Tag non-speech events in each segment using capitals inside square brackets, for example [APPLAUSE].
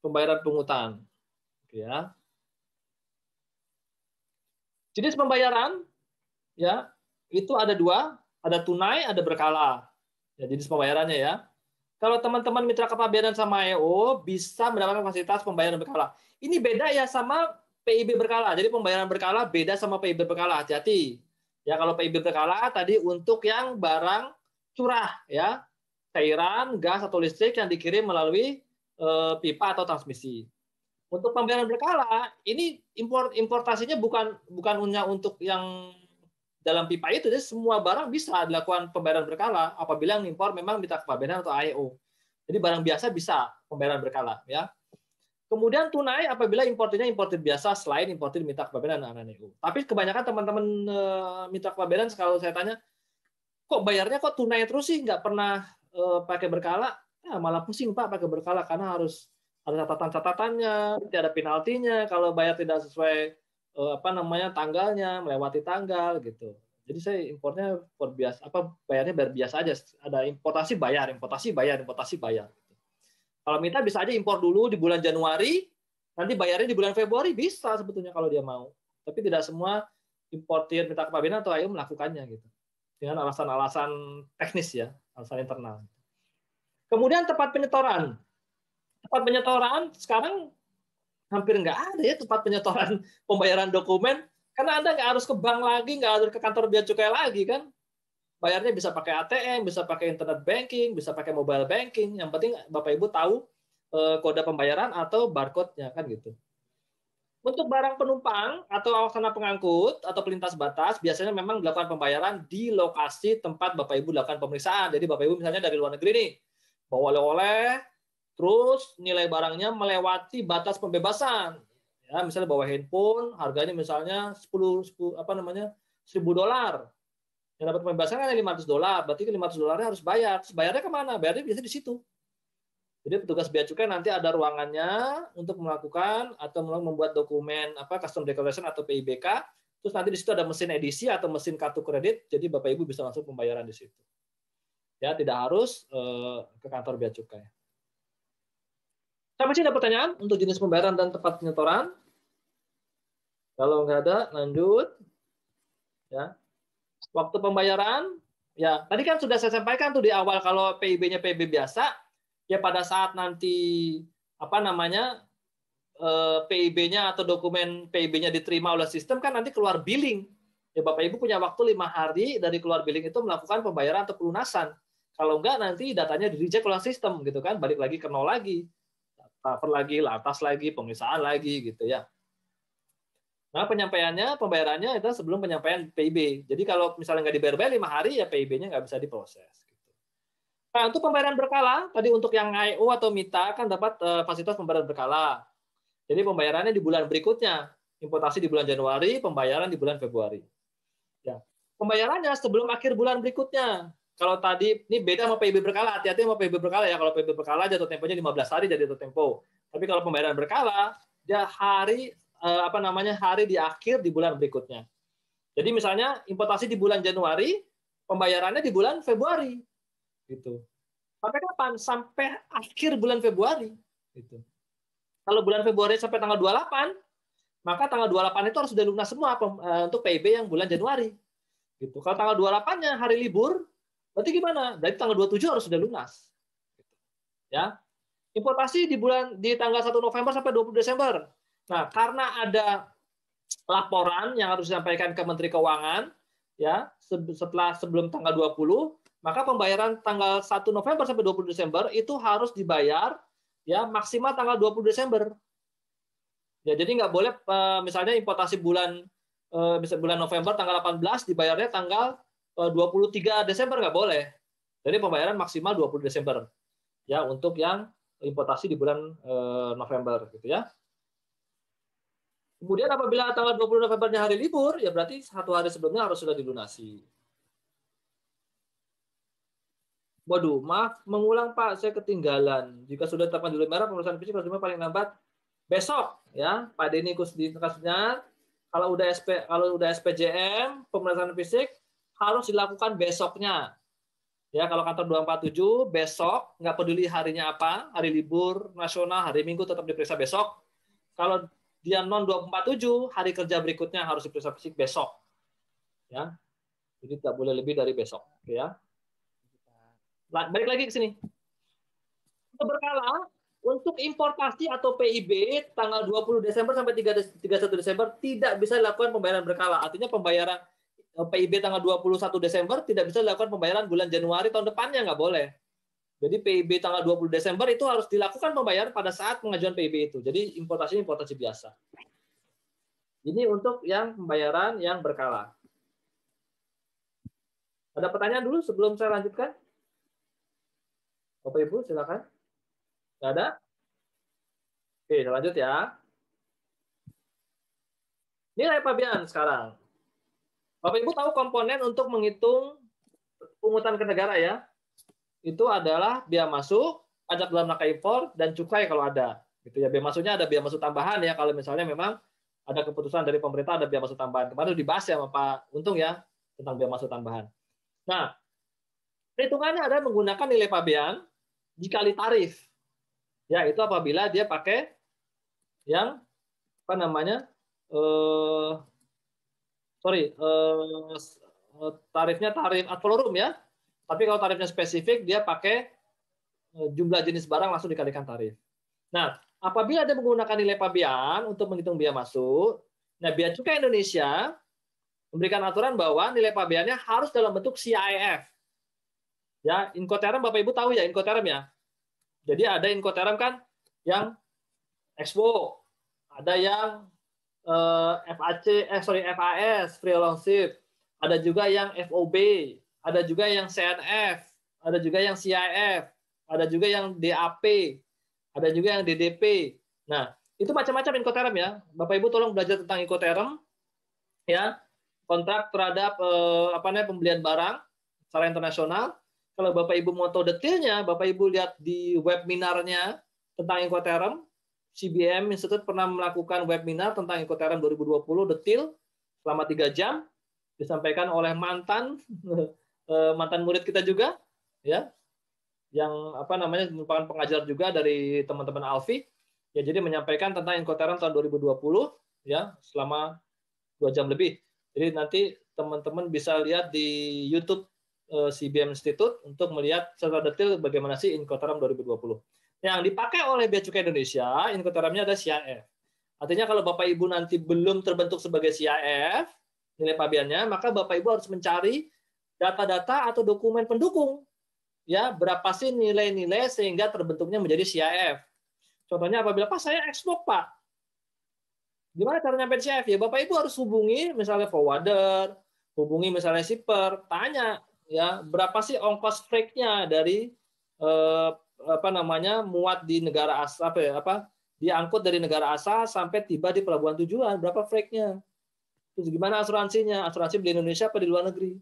pembayaran pungutan. Oke ya. Jenis pembayaran ya itu ada dua, ada tunai, ada berkala. Ya, jenis pembayarannya ya. Kalau teman-teman mitra kepabeanan sama EO bisa mendapatkan fasilitas pembayaran berkala. Ini beda ya sama PIB berkala. Jadi pembayaran berkala beda sama PIB berkala. Hati-hati. Ya kalau PIB berkala tadi untuk yang barang curah ya, cairan, gas atau listrik yang dikirim melalui pipa atau transmisi. Untuk pembayaran berkala, ini import importasinya bukan bukan hanya untuk yang dalam pipa itu jadi semua barang bisa dilakukan pembayaran berkala apabila yang impor memang mitra kepabeanan atau AEO. Jadi barang biasa bisa pembayaran berkala ya. Kemudian tunai apabila importirnya importir biasa selain importir mitra kepabeanan dan AEO. Tapi kebanyakan teman-teman eh, mitra kepabeanan kalau saya tanya kok bayarnya kok tunai terus sih nggak pernah eh, pakai berkala? Ya, malah pusing Pak pakai berkala karena harus ada catatan-catatannya, tidak ada penaltinya kalau bayar tidak sesuai Eh, apa namanya tanggalnya melewati tanggal gitu. Jadi saya importnya impor biasa apa bayarnya bayar biasa aja. Ada importasi bayar, importasi bayar, importasi bayar. Gitu. Kalau minta bisa aja impor dulu di bulan Januari, nanti bayarnya di bulan Februari bisa sebetulnya kalau dia mau. Tapi tidak semua importir minta kepabeanan atau ayo melakukannya gitu. Dengan alasan-alasan teknis ya, alasan internal. Kemudian tempat penyetoran. Tempat penyetoran sekarang hampir nggak ada ya tempat penyetoran [LAUGHS] pembayaran dokumen. Karena anda nggak harus ke bank lagi nggak harus ke kantor bea cukai lagi kan? Bayarnya bisa pakai ATM bisa pakai internet banking bisa pakai mobile banking. Yang penting bapak ibu tahu eh, kode pembayaran atau barcode-nya kan gitu. Untuk barang penumpang atau awak pengangkut atau pelintas batas biasanya memang dilakukan pembayaran di lokasi tempat bapak ibu dilakukan pemeriksaan. Jadi bapak ibu misalnya dari luar negeri nih bawa oleh-oleh Terus nilai barangnya melewati batas pembebasan. Ya, misalnya bawa handphone, harganya misalnya 10, 10 apa namanya? 1000 dolar. Yang dapat pembebasan kan 500 dolar, berarti 500 dolarnya harus bayar. Terus bayarnya ke mana? Bayarnya biasanya di situ. Jadi petugas bea cukai nanti ada ruangannya untuk melakukan atau membuat dokumen apa custom declaration atau PIBK. Terus nanti di situ ada mesin edisi atau mesin kartu kredit. Jadi Bapak Ibu bisa langsung pembayaran di situ. Ya, tidak harus eh, ke kantor bea cukai. Sampai sini ada pertanyaan untuk jenis pembayaran dan tempat penyetoran? Kalau nggak ada, lanjut. Ya. Waktu pembayaran, ya tadi kan sudah saya sampaikan tuh di awal kalau PIB-nya PIB biasa, ya pada saat nanti apa namanya eh, PIB-nya atau dokumen PIB-nya diterima oleh sistem kan nanti keluar billing. Ya Bapak Ibu punya waktu lima hari dari keluar billing itu melakukan pembayaran atau pelunasan. Kalau enggak nanti datanya di reject oleh sistem gitu kan, balik lagi ke nol lagi cover lagi, latas lagi, pemeriksaan lagi gitu ya. Nah penyampaiannya, pembayarannya itu sebelum penyampaian PIB. Jadi kalau misalnya nggak dibayar lima hari ya PIB-nya nggak bisa diproses. Gitu. Nah untuk pembayaran berkala, tadi untuk yang IO atau MITA kan dapat uh, fasilitas pembayaran berkala. Jadi pembayarannya di bulan berikutnya, importasi di bulan Januari, pembayaran di bulan Februari. Ya, pembayarannya sebelum akhir bulan berikutnya kalau tadi ini beda sama PIB berkala, hati-hati sama PIB berkala ya. Kalau PIB berkala jatuh temponya 15 hari jadi jatuh tempo. Tapi kalau pembayaran berkala, dia hari eh, apa namanya hari di akhir di bulan berikutnya. Jadi misalnya importasi di bulan Januari, pembayarannya di bulan Februari, gitu. Sampai kapan? Sampai akhir bulan Februari, gitu. Kalau bulan Februari sampai tanggal 28, maka tanggal 28 itu harus sudah lunas semua eh, untuk PIB yang bulan Januari. Gitu. Kalau tanggal 28-nya hari libur, Berarti gimana? Berarti tanggal 27 harus sudah lunas. Ya. Importasi di bulan di tanggal 1 November sampai 20 Desember. Nah, karena ada laporan yang harus disampaikan ke Menteri Keuangan ya, setelah sebelum tanggal 20, maka pembayaran tanggal 1 November sampai 20 Desember itu harus dibayar ya maksimal tanggal 20 Desember. Ya, jadi nggak boleh eh, misalnya importasi bulan eh, bulan November tanggal 18 dibayarnya tanggal 23 eh, Desember nggak boleh. Jadi pembayaran maksimal 20 Desember ya untuk yang importasi di bulan eh, November gitu ya. Kemudian apabila tanggal 20 Novembernya hari libur, ya berarti satu hari sebelumnya harus sudah dilunasi. Waduh, maaf, mengulang Pak, saya ketinggalan. Jika sudah tetapkan di merah, pemeriksaan fisik harus paling lambat besok ya. Pak Denny di kasusnya kalau udah SP kalau udah SPJM pemeriksaan fisik harus dilakukan besoknya. Ya, kalau kantor 247 besok nggak peduli harinya apa, hari libur nasional, hari Minggu tetap diperiksa besok. Kalau dia non 247, hari kerja berikutnya harus diperiksa fisik besok. Ya. Jadi tidak boleh lebih dari besok, ya. Balik lagi ke sini. Untuk berkala, untuk importasi atau PIB tanggal 20 Desember sampai 31 Desember tidak bisa dilakukan pembayaran berkala. Artinya pembayaran PIB tanggal 21 Desember tidak bisa dilakukan pembayaran bulan Januari tahun depannya nggak boleh. Jadi PIB tanggal 20 Desember itu harus dilakukan pembayaran pada saat pengajuan PIB itu. Jadi importasi importasi biasa. Ini untuk yang pembayaran yang berkala. Ada pertanyaan dulu sebelum saya lanjutkan? Bapak Ibu silakan. Nggak ada? Oke, lanjut ya. Nilai pabean sekarang. Bapak Ibu tahu komponen untuk menghitung pungutan ke negara ya? Itu adalah biaya masuk, pajak dalam rangka impor, dan cukai kalau ada. Gitu ya. Biaya masuknya ada biaya masuk tambahan ya kalau misalnya memang ada keputusan dari pemerintah ada biaya masuk tambahan. Kemarin dibahas ya Pak Untung ya tentang biaya masuk tambahan. Nah, perhitungannya ada menggunakan nilai pabean dikali tarif. Ya, itu apabila dia pakai yang apa namanya? Eh, sorry, uh, tarifnya tarif ad valorem ya. Tapi kalau tarifnya spesifik, dia pakai eh, jumlah jenis barang langsung dikalikan tarif. Nah, apabila ada menggunakan nilai pabean untuk menghitung biaya masuk, nah biaya cukai Indonesia memberikan aturan bahwa nilai pabeannya harus dalam bentuk CIF. Ya, Incoterm Bapak Ibu tahu ya Incoterm ya. Jadi ada Incoterm kan yang Expo, ada yang eh, FAC, eh sorry FAS, free ownership. Ada juga yang FOB, ada juga yang CNF, ada juga yang CIF, ada juga yang DAP, ada juga yang DDP. Nah, itu macam-macam incoterm ya. Bapak Ibu tolong belajar tentang incoterm ya. Kontrak terhadap eh, apa namanya pembelian barang secara internasional. Kalau Bapak Ibu mau tahu detailnya, Bapak Ibu lihat di webinarnya tentang incoterm CBM Institute pernah melakukan webinar tentang Incoterm 2020 detil selama tiga jam disampaikan oleh mantan [LAUGHS] eh, mantan murid kita juga ya yang apa namanya merupakan pengajar juga dari teman-teman Alfi. Ya jadi menyampaikan tentang Incoterm tahun 2020 ya selama dua jam lebih. Jadi nanti teman-teman bisa lihat di YouTube eh, CBM Institute untuk melihat secara detail bagaimana sih Incoterm 2020 yang dipakai oleh Bea Cukai Indonesia, Incotermnya ada CIF. Artinya kalau Bapak Ibu nanti belum terbentuk sebagai CIF, nilai pabeannya, maka Bapak Ibu harus mencari data-data atau dokumen pendukung. Ya, berapa sih nilai-nilai sehingga terbentuknya menjadi CIF. Contohnya apabila Pak saya ekspor Pak. Gimana cara nyampe CIF? Ya Bapak Ibu harus hubungi misalnya forwarder, hubungi misalnya shipper, tanya ya berapa sih ongkos freight-nya dari eh, apa namanya muat di negara asal apa ya apa diangkut dari negara asal sampai tiba di pelabuhan tujuan berapa freight-nya terus gimana asuransinya? Asuransi di Indonesia apa di luar negeri?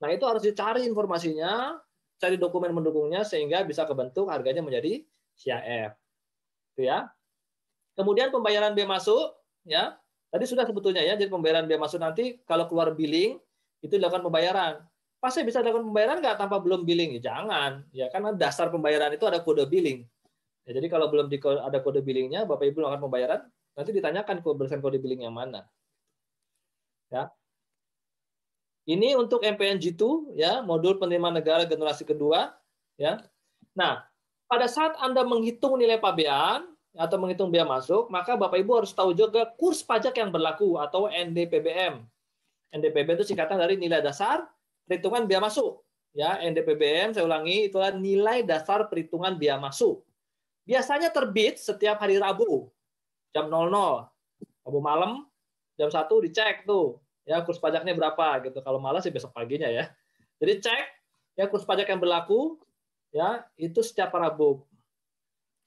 Nah itu harus dicari informasinya cari dokumen mendukungnya sehingga bisa kebentuk harganya menjadi CIF itu ya. Kemudian pembayaran biaya masuk ya. Tadi sudah sebetulnya ya jadi pembayaran biaya masuk nanti kalau keluar billing itu dilakukan pembayaran Pas saya bisa lakukan pembayaran nggak tanpa belum billing? Ya, jangan, ya karena dasar pembayaran itu ada kode billing. Ya, jadi kalau belum ada kode billingnya, Bapak Ibu melakukan pembayaran, nanti ditanyakan berdasarkan kode billing yang mana. Ya. Ini untuk MPNG2, ya modul penerimaan negara generasi kedua. Ya. Nah, pada saat Anda menghitung nilai pabean atau menghitung biaya masuk, maka Bapak Ibu harus tahu juga kurs pajak yang berlaku atau NDPBM. NDPBM itu singkatan dari nilai dasar perhitungan biaya masuk. Ya, NDPBM saya ulangi itulah nilai dasar perhitungan biaya masuk. Biasanya terbit setiap hari Rabu jam 00. Rabu malam jam 1 dicek tuh ya kurs pajaknya berapa gitu. Kalau malas sih besok paginya ya. Jadi cek ya kurs pajak yang berlaku ya itu setiap Rabu.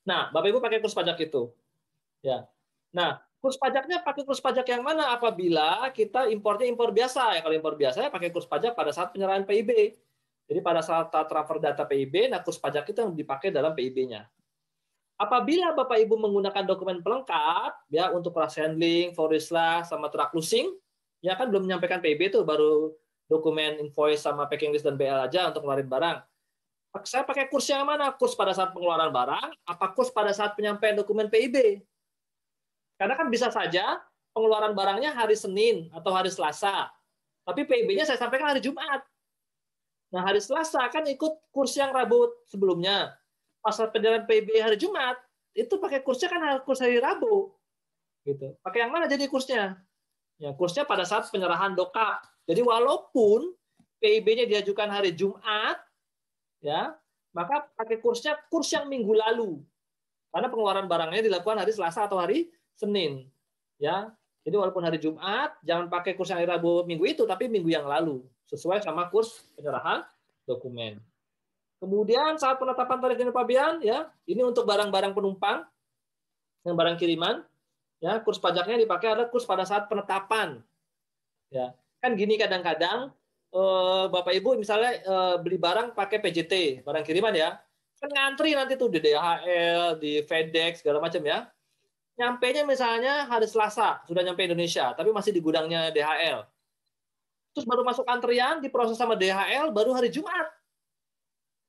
Nah, Bapak Ibu pakai kurs pajak itu. Ya. Nah, Kurs pajaknya pakai kurs pajak yang mana apabila kita impornya impor biasa. Ya, kalau impor biasa ya pakai kurs pajak pada saat penyerahan PIB. Jadi pada saat transfer data PIB, nah kurs pajak itu yang dipakai dalam PIB-nya. Apabila Bapak Ibu menggunakan dokumen pelengkap ya untuk cross handling, forislah sama track losing, ya kan belum menyampaikan PIB itu baru dokumen invoice sama packing list dan BL aja untuk ngeluarin barang. Saya pakai kurs yang mana? Kurs pada saat pengeluaran barang, apa kurs pada saat penyampaian dokumen PIB? Karena kan bisa saja pengeluaran barangnya hari Senin atau hari Selasa, tapi PIB-nya saya sampaikan hari Jumat. Nah, hari Selasa kan ikut kurs yang Rabu sebelumnya. Pasal penjualan PIB hari Jumat, itu pakai kursnya kan kurs hari Rabu. Gitu. Pakai yang mana jadi kursnya? Ya, kursnya pada saat penyerahan doka. Jadi walaupun PIB-nya diajukan hari Jumat, ya, maka pakai kursnya kurs yang minggu lalu. Karena pengeluaran barangnya dilakukan hari Selasa atau hari Senin. Ya. Jadi walaupun hari Jumat, jangan pakai kurs yang hari Rabu minggu itu, tapi minggu yang lalu sesuai sama kurs penyerahan dokumen. Kemudian saat penetapan tarif dan pabean ya, ini untuk barang-barang penumpang yang barang kiriman ya, kurs pajaknya dipakai adalah kurs pada saat penetapan. Ya. Kan gini kadang-kadang eh, Bapak Ibu misalnya eh, beli barang pakai PJT, barang kiriman ya. Kan ngantri nanti tuh di DHL, di FedEx segala macam ya. Nyampe nya misalnya hari Selasa sudah nyampe Indonesia, tapi masih di gudangnya DHL terus baru masuk antrian diproses sama DHL baru hari Jumat.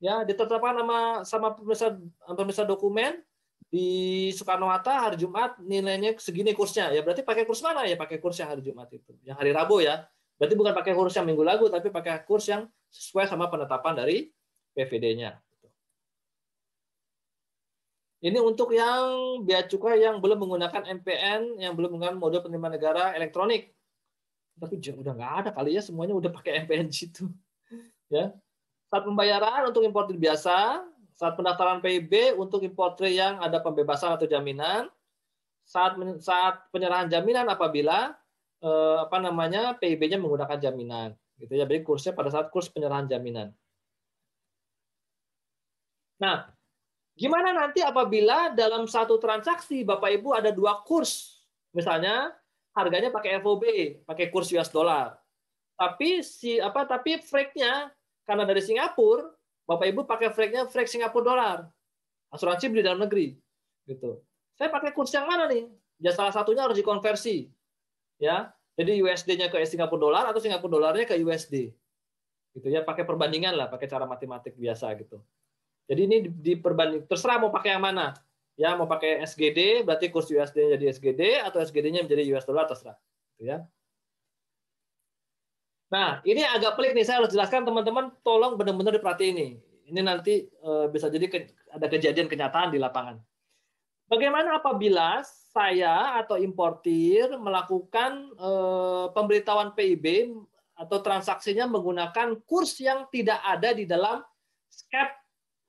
Ya ditetapkan sama sama pemirsa pemirsa dokumen di Soekarno Hatta hari Jumat nilainya segini kursnya. Ya berarti pakai kurs mana? Ya pakai kurs yang hari Jumat itu. Yang hari Rabu ya. Berarti bukan pakai kurs yang minggu lalu tapi pakai kurs yang sesuai sama penetapan dari PVD-nya ini untuk yang bea cukai yang belum menggunakan MPN yang belum menggunakan mode penerimaan negara elektronik. Tapi udah nggak ada kali ya semuanya udah pakai MPN situ. [LAUGHS] Ya. Saat pembayaran untuk importer biasa saat pendaftaran PIB untuk importer yang ada pembebasan atau jaminan saat saat penyerahan jaminan apabila eh, apa namanya PIB-nya menggunakan jaminan gitu ya. Jadi kursnya pada saat kurs penyerahan jaminan. Nah gimana nanti apabila dalam satu transaksi Bapak Ibu ada dua kurs misalnya harganya pakai FOB, pakai kurs US dollar. Tapi si apa tapi freight-nya karena dari Singapura, Bapak Ibu pakai freight-nya freight Singapura dolar. Asuransi beli dalam negeri. Gitu. Saya pakai kurs yang mana nih? Ya salah satunya harus dikonversi. Ya. Jadi USD-nya ke Singapura dolar atau Singapura dolarnya ke USD. Gitu ya, pakai perbandingan lah, pakai cara matematik biasa gitu. Jadi ini diperbanding terserah mau pakai yang mana. Ya mau pakai SGD berarti kurs USD jadi SGD atau SGD-nya menjadi US dollar terserah. Gitu ya. Nah ini agak pelik nih saya harus jelaskan teman-teman tolong benar-benar diperhatiin ini ini nanti eh, bisa jadi ada kejadian kenyataan di lapangan. Bagaimana apabila saya atau importir melakukan eh, pemberitahuan PIB atau transaksinya menggunakan kurs yang tidak ada di dalam SCAP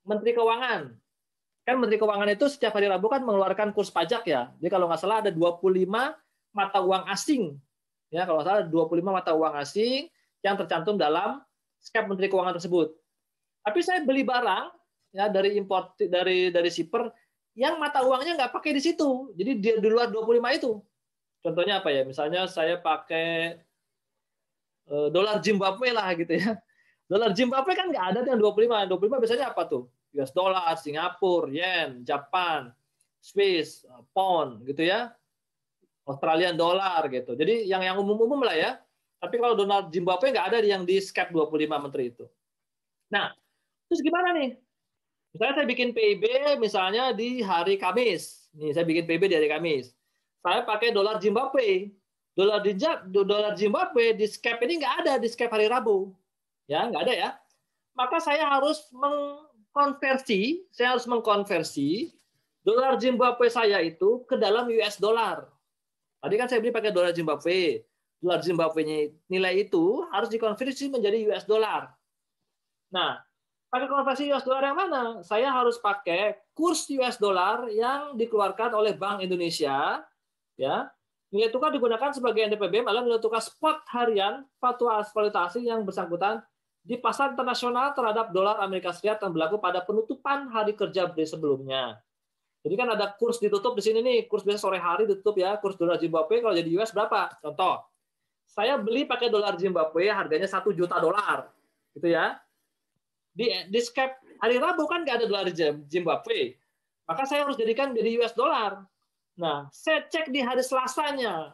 Menteri Keuangan kan Menteri Keuangan itu setiap hari Rabu kan mengeluarkan kurs pajak ya. Jadi kalau nggak salah ada 25 mata uang asing. Ya, kalau salah ada 25 mata uang asing yang tercantum dalam skep Menteri Keuangan tersebut. Tapi saya beli barang ya dari import dari dari shipper yang mata uangnya nggak pakai di situ. Jadi dia di luar 25 itu. Contohnya apa ya? Misalnya saya pakai eh, dolar Zimbabwe lah gitu ya. Dolar Zimbabwe kan nggak ada yang 25. 25 biasanya apa tuh? US dollar, Singapura, yen, Japan, Swiss, pound gitu ya. Australian dollar gitu. Jadi yang yang umum-umum lah ya. Tapi kalau Donald Zimbabwe nggak ada yang di SCAP 25 menteri itu. Nah, terus gimana nih? Misalnya saya bikin PIB misalnya di hari Kamis. Nih, saya bikin PIB di hari Kamis. Saya pakai dolar Zimbabwe. Dolar dolar Zimbabwe di SCAP ini nggak ada di SCAP hari Rabu. Ya, nggak ada ya. Maka saya harus meng konversi, saya harus mengkonversi dolar Zimbabwe saya itu ke dalam US dollar. Tadi kan saya beli pakai dolar Zimbabwe. Dolar Zimbabwe nilai itu harus dikonversi menjadi US dollar. Nah, pakai konversi US dollar yang mana? Saya harus pakai kurs US dollar yang dikeluarkan oleh Bank Indonesia, ya. Nilai tukar digunakan sebagai NDPBM adalah nilai tukar spot harian fatwa valuasi yang bersangkutan di pasar internasional terhadap dolar Amerika Serikat yang berlaku pada penutupan hari kerja sebelumnya. Jadi kan ada kurs ditutup di sini nih, kurs biasa sore hari ditutup ya, kurs dolar Zimbabwe kalau jadi US berapa? Contoh, saya beli pakai dolar Zimbabwe harganya satu juta dolar, gitu ya. Di di scap hari Rabu kan nggak ada dolar Zimbabwe, maka saya harus jadikan jadi US dolar. Nah, saya cek di hari Selasanya.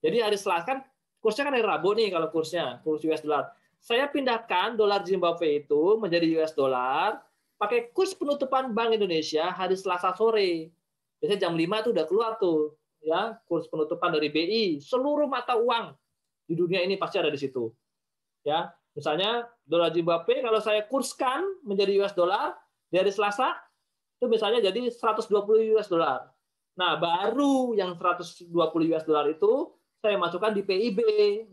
Jadi hari Selasa kan kursnya kan hari Rabu nih kalau kursnya, kurs US dollar. Saya pindahkan dolar Zimbabwe itu menjadi US dollar pakai kurs penutupan Bank Indonesia hari Selasa sore. Biasanya jam 5 tuh udah keluar tuh ya kurs penutupan dari BI seluruh mata uang di dunia ini pasti ada di situ ya. Misalnya dolar Zimbabwe kalau saya kurskan menjadi US dollar dari Selasa itu misalnya jadi 120 US dollar. Nah baru yang 120 US dollar itu saya masukkan di PIB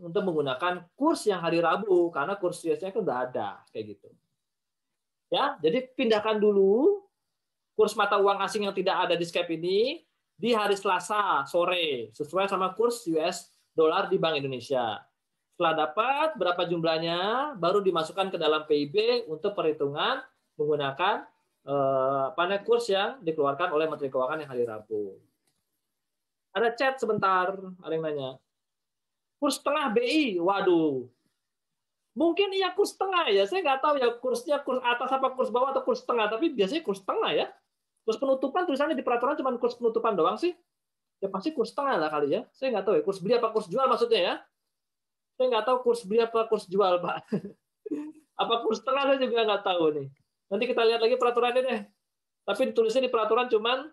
untuk menggunakan kurs yang hari Rabu karena kurs US-nya kan udah ada kayak gitu ya jadi pindahkan dulu kurs mata uang asing yang tidak ada di Skype ini di hari Selasa sore sesuai sama kurs US dolar di Bank Indonesia. Setelah dapat berapa jumlahnya, baru dimasukkan ke dalam PIB untuk perhitungan menggunakan eh, kurs yang dikeluarkan oleh Menteri Keuangan yang hari Rabu. Ada chat sebentar, ada yang nanya. Kurs tengah BI, waduh. Mungkin iya kurs tengah ya, saya nggak tahu ya kursnya kurs atas apa kurs bawah atau kurs tengah, tapi biasanya kurs tengah ya. Kurs penutupan tulisannya di peraturan cuma kurs penutupan doang sih. Ya pasti kurs tengah lah kali ya. Saya nggak tahu ya kurs beli apa kurs jual maksudnya ya. Saya nggak tahu kurs beli apa kurs jual pak. [LAUGHS] apa kurs tengah saya juga nggak tahu nih. Nanti kita lihat lagi peraturannya deh. Tapi ditulisnya di peraturan cuman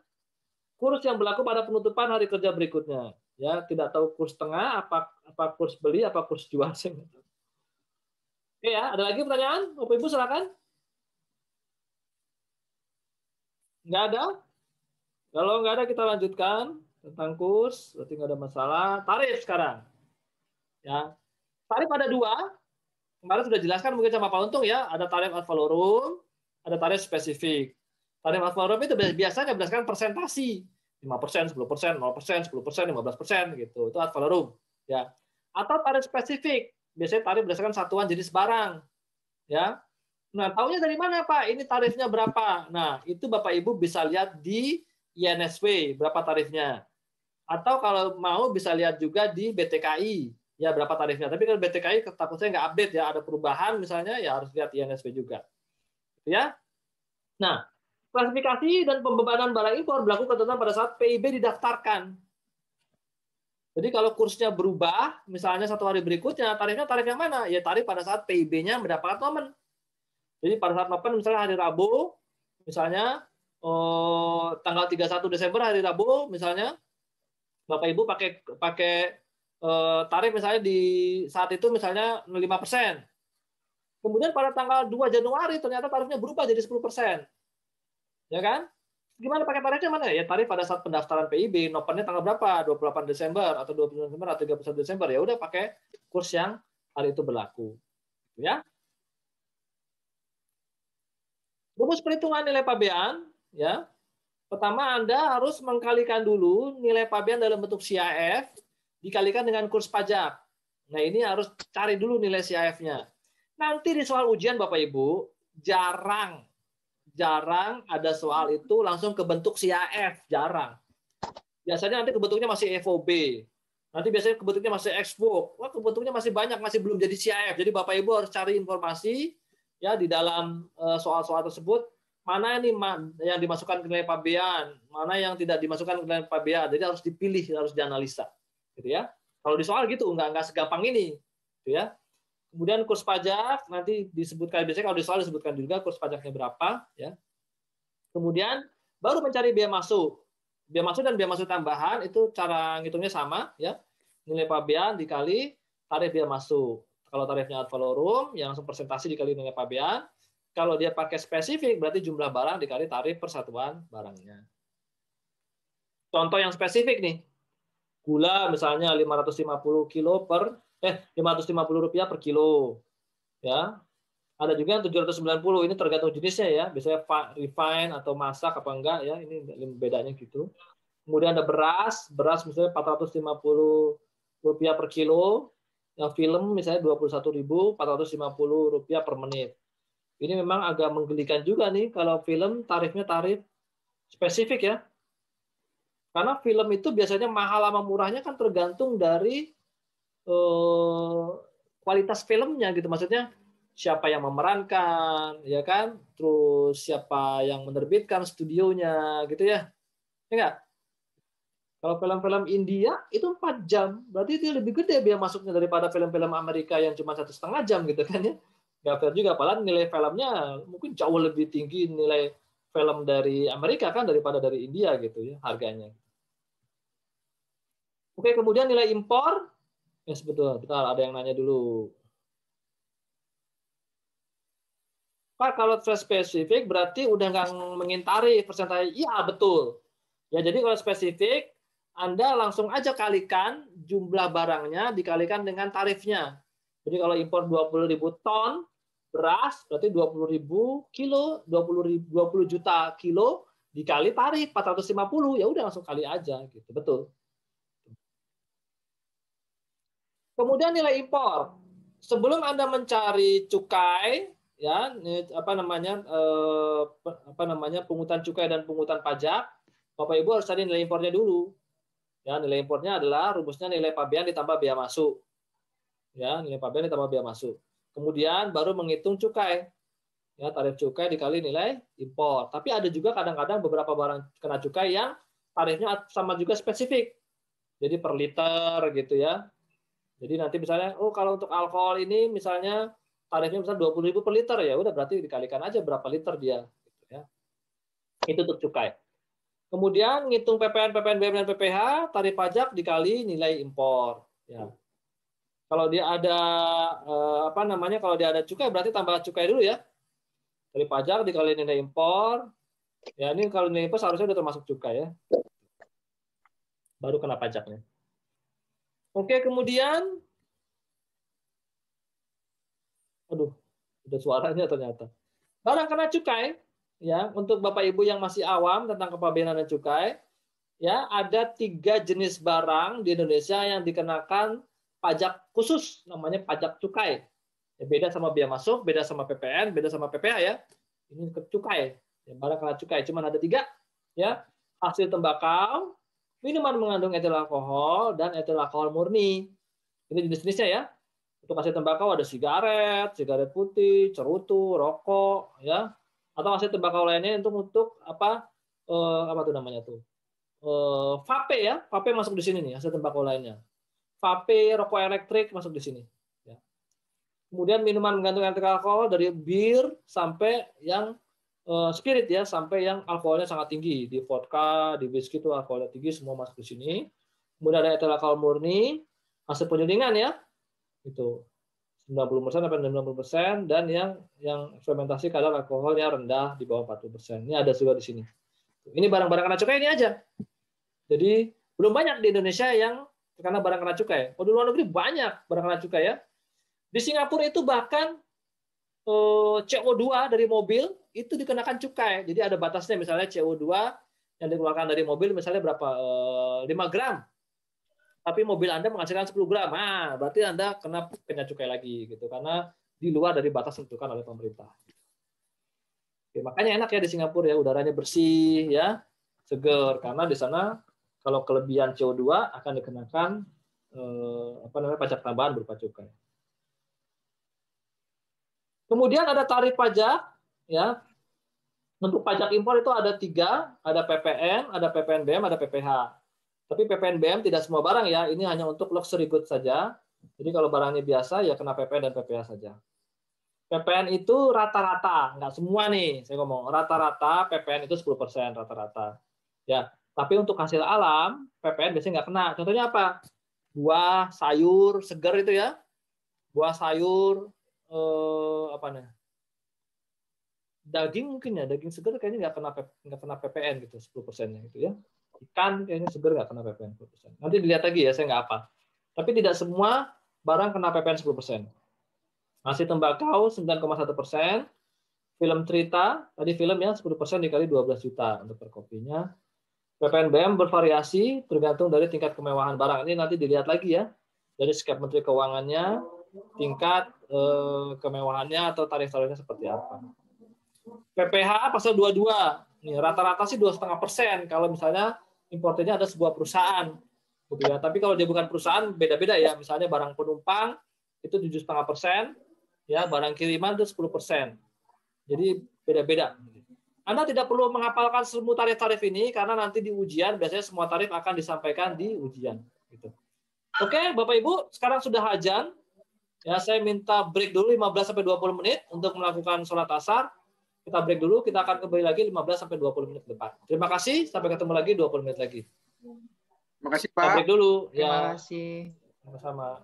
kurs yang berlaku pada penutupan hari kerja berikutnya. Ya, tidak tahu kurs tengah apa apa kurs beli apa kurs jual [LAUGHS] sih. Oke ya, ada lagi pertanyaan? Bapak Ibu silakan. Nggak ada? Kalau nggak ada kita lanjutkan tentang kurs, berarti nggak ada masalah. Tarif sekarang. Ya. Tarif ada dua. Kemarin sudah jelaskan mungkin sama Pak Untung ya, ada tarif ad valorem, ada tarif spesifik. Tarif ad valorem itu biasanya berdasarkan persentasi. 5%, 10%, 0%, 10%, 15% gitu. Itu ad valorem. Ya. Atau tarif spesifik. Biasanya tarif berdasarkan satuan jenis barang. Ya. Nah, tahunya dari mana Pak? Ini tarifnya berapa? Nah, itu Bapak Ibu bisa lihat di INSW berapa tarifnya. Atau kalau mau bisa lihat juga di BTKI ya berapa tarifnya. Tapi kalau BTKI takut saya nggak update ya, ada perubahan misalnya ya harus lihat INSW juga. Gitu ya. Nah, klasifikasi dan pembebanan barang impor berlaku ketentuan pada saat PIB didaftarkan. Jadi kalau kursnya berubah, misalnya satu hari berikutnya, tarifnya tarif yang mana? Ya tarif pada saat PIB-nya mendapatkan momen. Jadi pada saat mapan misalnya hari Rabu, misalnya oh, tanggal 31 Desember hari Rabu misalnya Bapak Ibu pakai pakai eh, tarif misalnya di saat itu misalnya 5%. Kemudian pada tanggal 2 Januari ternyata tarifnya berubah jadi 10%. Ya kan? Gimana pakai tarifnya mana? Ya tarif pada saat pendaftaran PIB, nopennya tanggal berapa? 28 Desember atau 29 Desember atau 31 Desember. Ya udah pakai kurs yang hari itu berlaku. Ya. Rumus perhitungan nilai pabean, ya. Pertama Anda harus mengkalikan dulu nilai pabean dalam bentuk CIF dikalikan dengan kurs pajak. Nah, ini harus cari dulu nilai CIF-nya. Nanti di soal ujian Bapak Ibu, jarang jarang ada soal itu langsung ke bentuk CIF, jarang. Biasanya nanti kebentuknya masih FOB. Nanti biasanya kebentuknya masih expo. Wah, kebentuknya masih banyak, masih belum jadi CIF. Jadi Bapak Ibu harus cari informasi ya di dalam eh, soal-soal tersebut mana ini yang dimasukkan ke nilai pabean, mana yang tidak dimasukkan ke nilai pabean. Jadi harus dipilih, harus dianalisa, gitu ya. Kalau di soal gitu nggak nggak segampang ini, gitu ya. Kemudian kurs pajak nanti disebutkan biasanya kalau di soal disebutkan juga kurs pajaknya berapa, ya. Kemudian baru mencari biaya masuk. Biaya masuk dan biaya masuk tambahan itu cara ngitungnya sama, ya. Nilai pabean dikali tarif biaya masuk. Kalau tarifnya ad valorem, yang persentase dikali nilai pabean. Kalau dia pakai spesifik, berarti jumlah barang dikali tarif persatuan barangnya. Contoh yang spesifik nih. Gula misalnya 550 kilo per eh 550 rupiah per kilo. Ya. Ada juga yang 790, ini tergantung jenisnya ya. Biasanya refine atau masak apa enggak ya, ini bedanya gitu. Kemudian ada beras, beras misalnya 450 rupiah per kilo, yang film misalnya 21.450 rupiah per menit. Ini memang agak menggelikan juga nih kalau film tarifnya tarif spesifik ya. Karena film itu biasanya mahal sama murahnya kan tergantung dari eh, kualitas filmnya gitu. Maksudnya siapa yang memerankan, ya kan? Terus siapa yang menerbitkan studionya gitu ya. Ya enggak? Kalau film-film India itu 4 jam, berarti itu lebih gede biaya masuknya daripada film-film Amerika yang cuma satu setengah jam gitu kan ya. Gak fair juga, padahal nilai filmnya mungkin jauh lebih tinggi nilai film dari Amerika kan daripada dari India gitu ya harganya. Oke, kemudian nilai impor. Ya, sebetulnya, bentar, ada yang nanya dulu. Pak, kalau spesifik berarti udah nggak mengintari persentase. Iya, betul. Ya, jadi kalau spesifik, Anda langsung aja kalikan jumlah barangnya dikalikan dengan tarifnya. Jadi kalau impor 20.000 ton beras, berarti 20.000 kilo, 20, 20 juta kilo dikali tarif 450, ya udah langsung kali aja gitu. Betul. Kemudian nilai impor. Sebelum Anda mencari cukai, ya apa namanya eh, apa namanya pungutan cukai dan pungutan pajak bapak ibu harus cari nilai impornya dulu. Ya nilai impornya adalah rumusnya nilai pabean ditambah biaya masuk. Ya nilai pabean ditambah biaya masuk. Kemudian baru menghitung cukai. Ya tarif cukai dikali nilai impor. Tapi ada juga kadang-kadang beberapa barang kena cukai yang tarifnya sama juga spesifik. Jadi per liter gitu ya jadi nanti misalnya oh kalau untuk alkohol ini misalnya tarifnya dua puluh ribu per liter ya udah berarti dikalikan aja berapa liter dia gitu ya. Itu untuk cukai. Kemudian ngitung PPN PPN BM dan PPH tarif pajak dikali nilai impor ya. Kalau dia ada eh, apa namanya kalau dia ada cukai berarti tambah cukai dulu ya. Tarif pajak dikali nilai impor ya ini kalau nilai impor seharusnya udah termasuk cukai ya. Baru kena pajaknya oke kemudian Aduh, udah suaranya ternyata. Barang kena cukai, ya untuk Bapak Ibu yang masih awam tentang kepabeanan dan cukai, ya ada tiga jenis barang di Indonesia yang dikenakan pajak khusus, namanya pajak cukai. Ya, beda sama biaya masuk, beda sama PPN, beda sama PPH ya. Ini cukai, ya, barang kena cukai. Cuma ada tiga, ya hasil tembakau, minuman mengandung etil alkohol dan etil alkohol murni. Ini jenis-jenisnya ya. Untuk hasil tembakau ada sigaret, sigaret putih, cerutu, rokok, ya. Atau hasil tembakau lainnya untuk untuk apa eh, apa tuh namanya tuh? Eh, vape ya, vape masuk di sini nih hasil tembakau lainnya. Vape, rokok elektrik masuk di sini. Ya. Kemudian minuman mengandung alkohol dari bir sampai yang eh, spirit ya, sampai yang alkoholnya sangat tinggi. Di vodka, di whisky itu alkoholnya tinggi, semua masuk di sini. Kemudian ada etil alkohol murni, hasil penyulingan ya, itu 90% sampai 90% dan yang yang fermentasi kadar alkoholnya rendah di bawah 40%. Ini ada juga di sini. Ini barang-barang kena cukai ini aja. Jadi belum banyak di Indonesia yang karena barang kena cukai. Oh di luar negeri banyak barang kena cukai ya. Di Singapura itu bahkan CO2 dari mobil itu dikenakan cukai. Jadi ada batasnya misalnya CO2 yang dikeluarkan dari mobil misalnya berapa 5 eh, gram tapi mobil Anda menghasilkan 10 gram, nah berarti Anda kena kena cukai lagi gitu karena di luar dari batas tentukan oleh pemerintah. Oke, makanya enak ya di Singapura ya udaranya bersih ya, seger karena di sana kalau kelebihan CO2 akan dikenakan eh, apa namanya pajak tambahan berupa cukai. Kemudian ada tarif pajak ya. Untuk pajak impor itu ada tiga, ada PPN, ada PPNBM, ada PPH. Tapi PPNBM tidak semua barang ya, ini hanya untuk luxury goods saja. Jadi kalau barangnya biasa ya kena PPN dan PPH saja. PPN itu rata-rata, nggak semua nih, saya ngomong rata-rata PPN itu 10% rata-rata. Ya, tapi untuk hasil alam PPN biasanya nggak kena. Contohnya apa? Buah, sayur, segar itu ya. Buah, sayur, eh, apa nih? Daging mungkin ya, daging segar kayaknya nggak kena nggak kena PPN gitu, 10 persennya gitu ya ikan kayaknya seger nggak kena PPN 10%. Nanti dilihat lagi ya, saya nggak apa. Tapi tidak semua barang kena PPN 10%. Masih tembakau 9,1 persen, film cerita, tadi film ya 10 persen dikali 12 juta untuk per kopinya. PPNBM bervariasi tergantung dari tingkat kemewahan barang. Ini nanti dilihat lagi ya, dari skep Menteri Keuangannya, tingkat eh, kemewahannya atau tarif-tarifnya seperti apa. PPH pasal 22, nih rata-rata sih dua setengah persen kalau misalnya importernya ada sebuah perusahaan gitu ya tapi kalau dia bukan perusahaan beda-beda ya misalnya barang penumpang itu tujuh setengah persen ya barang kiriman itu sepuluh persen jadi beda-beda Anda tidak perlu menghafalkan semua tarif-tarif ini karena nanti di ujian biasanya semua tarif akan disampaikan di ujian. Gitu. Oke, Bapak Ibu, sekarang sudah hajan. Ya, saya minta break dulu 15 sampai 20 menit untuk melakukan sholat asar. Kita break dulu, kita akan kembali lagi 15 sampai 20 menit ke depan. Terima kasih, sampai ketemu lagi 20 menit lagi. Terima kasih Pak. Kita break dulu. Terima ya. kasih. Sama-sama.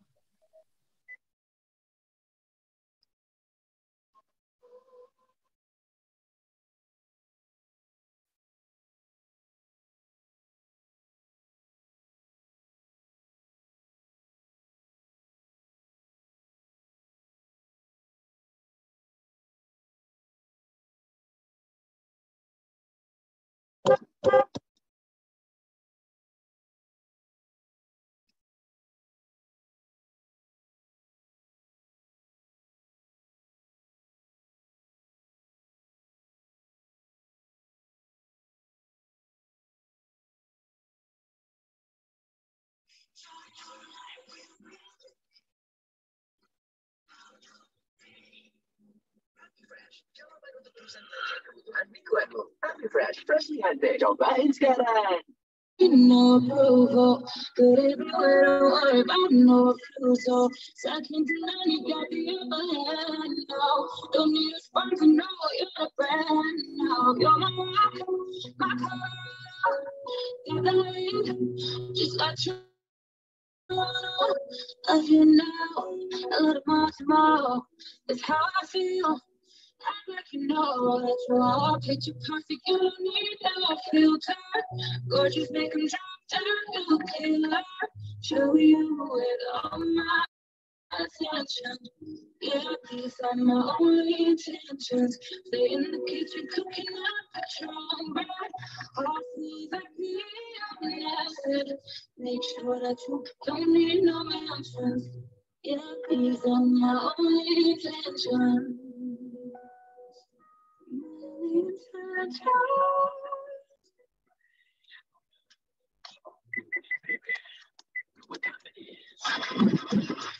Fresh, freshly sekarang. No approval, worry about no. Second to none, you got the upper hand. Don't need a spark to know you're a now. You're my rock, my car. The just you. Love you now, a little more tomorrow. That's how I feel. Act like you know that's wrong. Picture perfect, you don't need no filter. Gorgeous, make them drop down, you killer. Show you with all my attention. Yeah, these are my only intentions. Stay in the kitchen cooking up a strong bread. All food like me, I'm nested. Make sure that you don't need no mansions. Yeah, these are my only intentions. What time?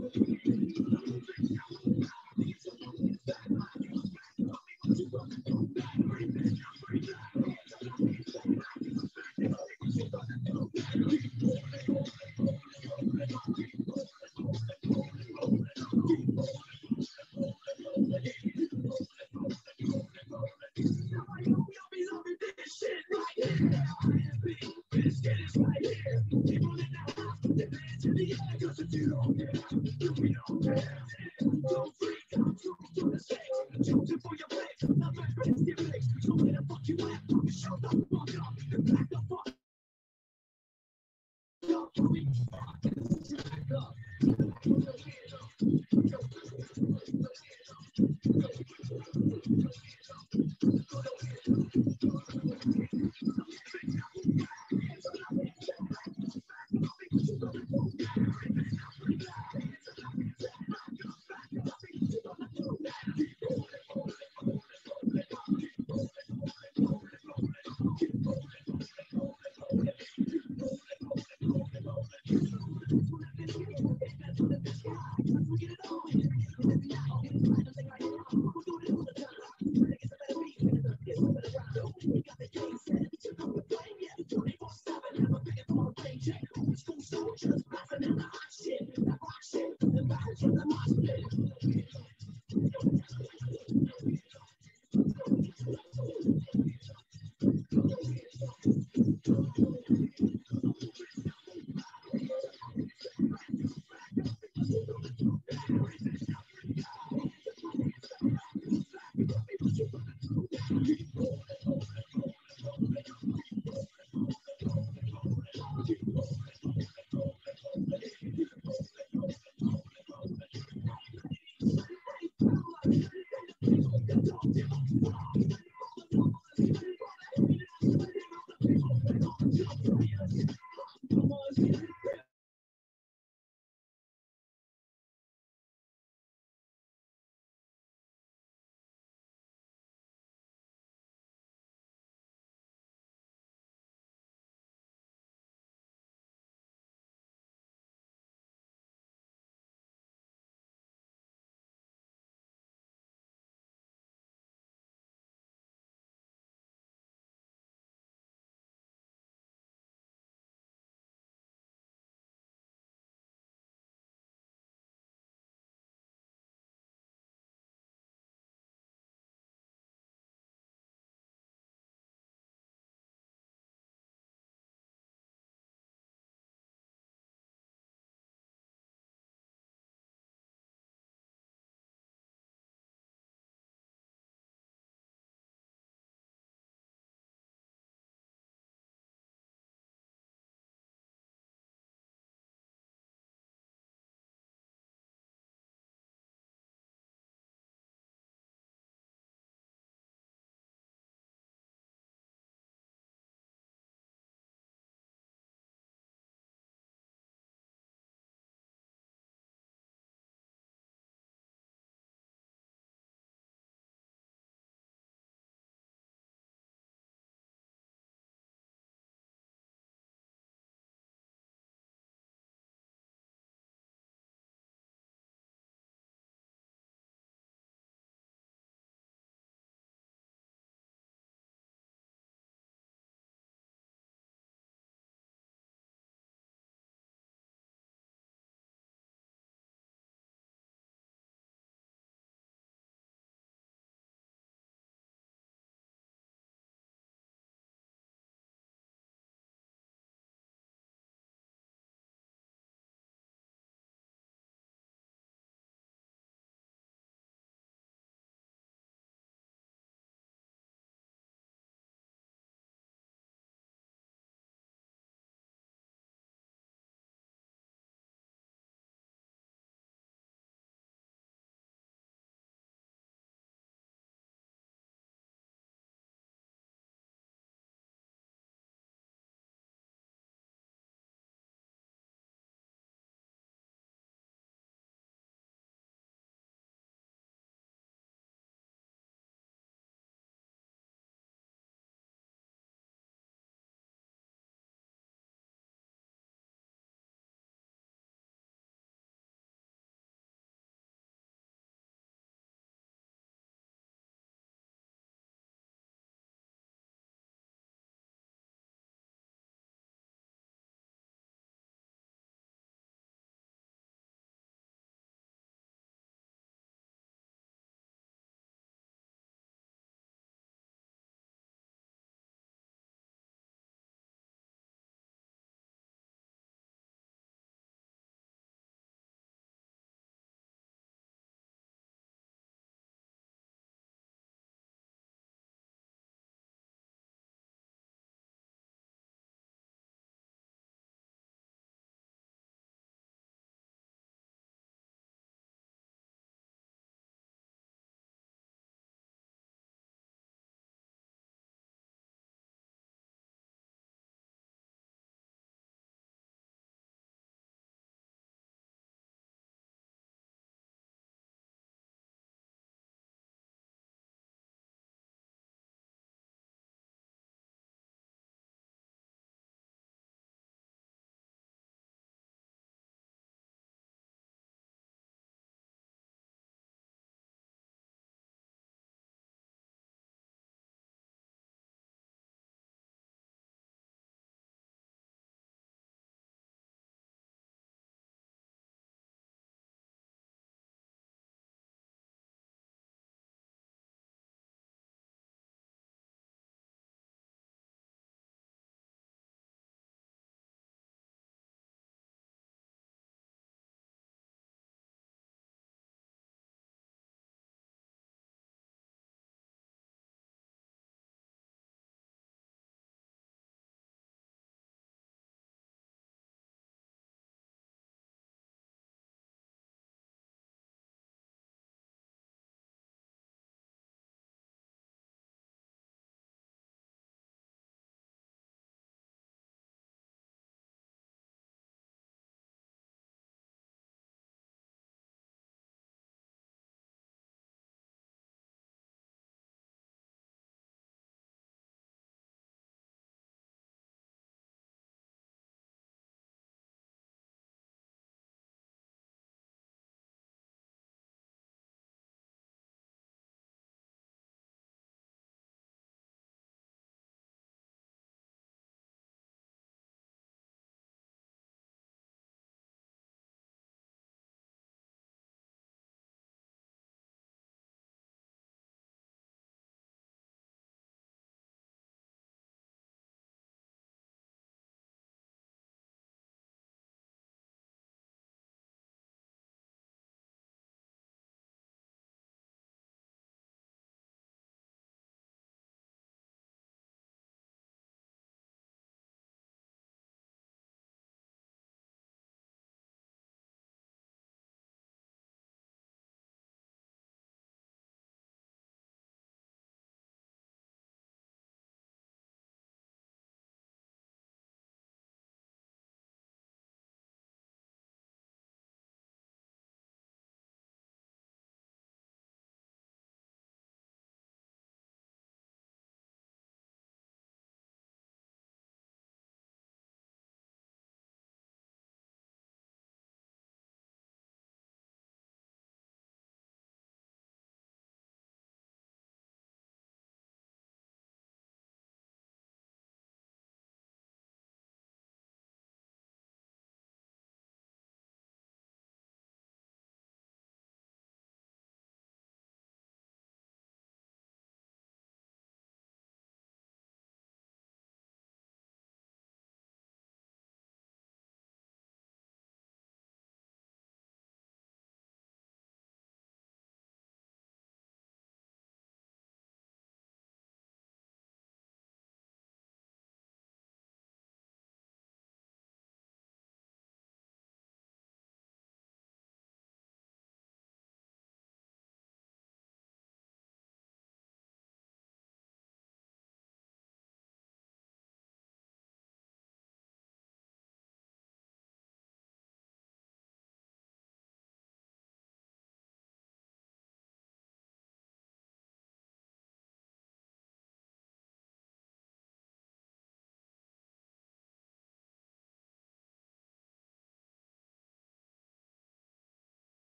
we have to do. We don't have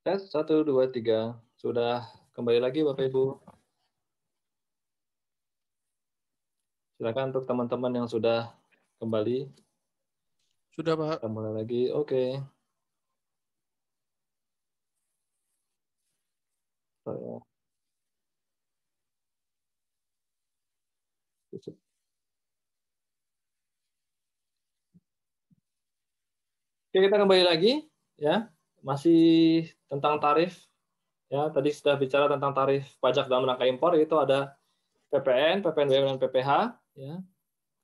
Tes satu dua tiga sudah kembali lagi Bapak Ibu. Silakan untuk teman-teman yang sudah kembali. Sudah, Pak. Kita mulai lagi. Oke. Tutup. Oke, kita kembali lagi ya. Masih tentang tarif. Ya, tadi sudah bicara tentang tarif pajak dalam rangka impor itu ada PPN, PPNBM dan PPH ya.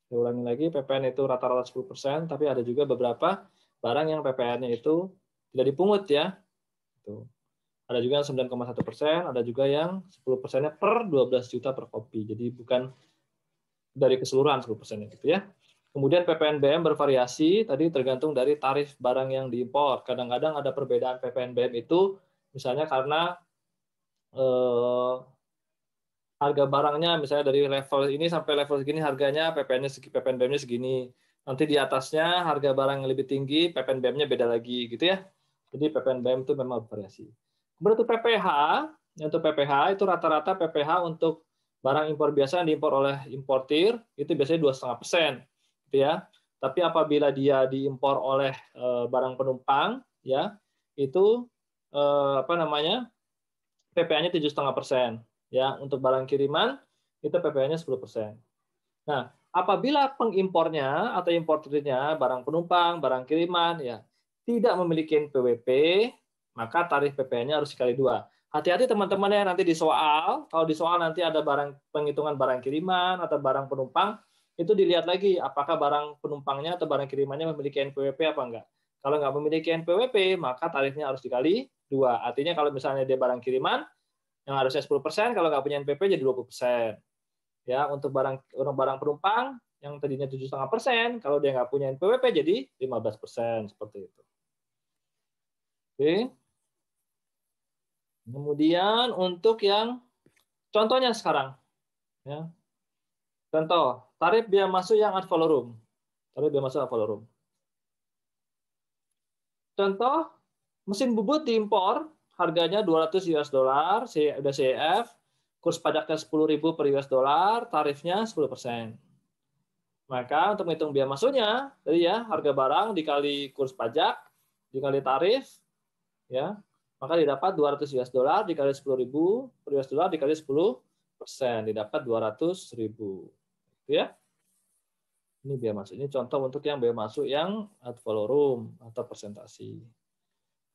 Saya ulangi lagi, PPN itu rata-rata 10%, tapi ada juga beberapa barang yang PPN-nya itu tidak dipungut ya. Itu. Ada juga yang 9,1 persen, ada juga yang 10 persennya per 12 juta per kopi. Jadi bukan dari keseluruhan 10 persennya gitu ya. Kemudian PPNBM bervariasi, tadi tergantung dari tarif barang yang diimpor. Kadang-kadang ada perbedaan PPNBM itu, misalnya karena eh, harga barangnya, misalnya dari level ini sampai level segini harganya, PPN-nya segi, PPNBM-nya segini. Nanti di atasnya harga barang yang lebih tinggi, PPNBM-nya beda lagi, gitu ya. Jadi PPNBM itu memang bervariasi. Kemudian untuk PPH, untuk PPH itu rata-rata PPH untuk barang impor biasa yang diimpor oleh importir itu biasanya dua setengah persen gitu ya. Tapi apabila dia diimpor oleh eh, barang penumpang, ya itu eh, apa namanya PPh-nya tujuh setengah persen. Ya untuk barang kiriman itu PPh-nya 10 persen. Nah apabila pengimpornya atau importirnya barang penumpang, barang kiriman, ya tidak memiliki NPWP, maka tarif PPh-nya harus sekali dua. Hati-hati teman-teman ya nanti di soal, kalau di soal nanti ada barang penghitungan barang kiriman atau barang penumpang, itu dilihat lagi apakah barang penumpangnya atau barang kirimannya memiliki NPWP apa enggak. Kalau nggak memiliki NPWP, maka tarifnya harus dikali dua. Artinya kalau misalnya dia barang kiriman, yang harusnya 10%, kalau nggak punya NPWP jadi 20%. Ya, untuk barang barang penumpang yang tadinya 7,5%, kalau dia nggak punya NPWP jadi 15% seperti itu. Oke. Kemudian untuk yang contohnya sekarang, ya. Contoh, tarif biaya masuk yang ad valorem. Tarif biaya masuk ad valorem. Contoh, mesin bubut diimpor, harganya 200 US dollar, udah CEF, kurs pajaknya 10.000 per US dollar, tarifnya 10%. Maka untuk menghitung biaya masuknya, jadi ya harga barang dikali kurs pajak, dikali tarif, ya maka didapat 200 US dollar dikali 10.000 per US dollar dikali 10 persen, didapat 200 ribu ya. Ini biaya masuk. Ini contoh untuk yang biaya masuk yang ad valorem atau presentasi.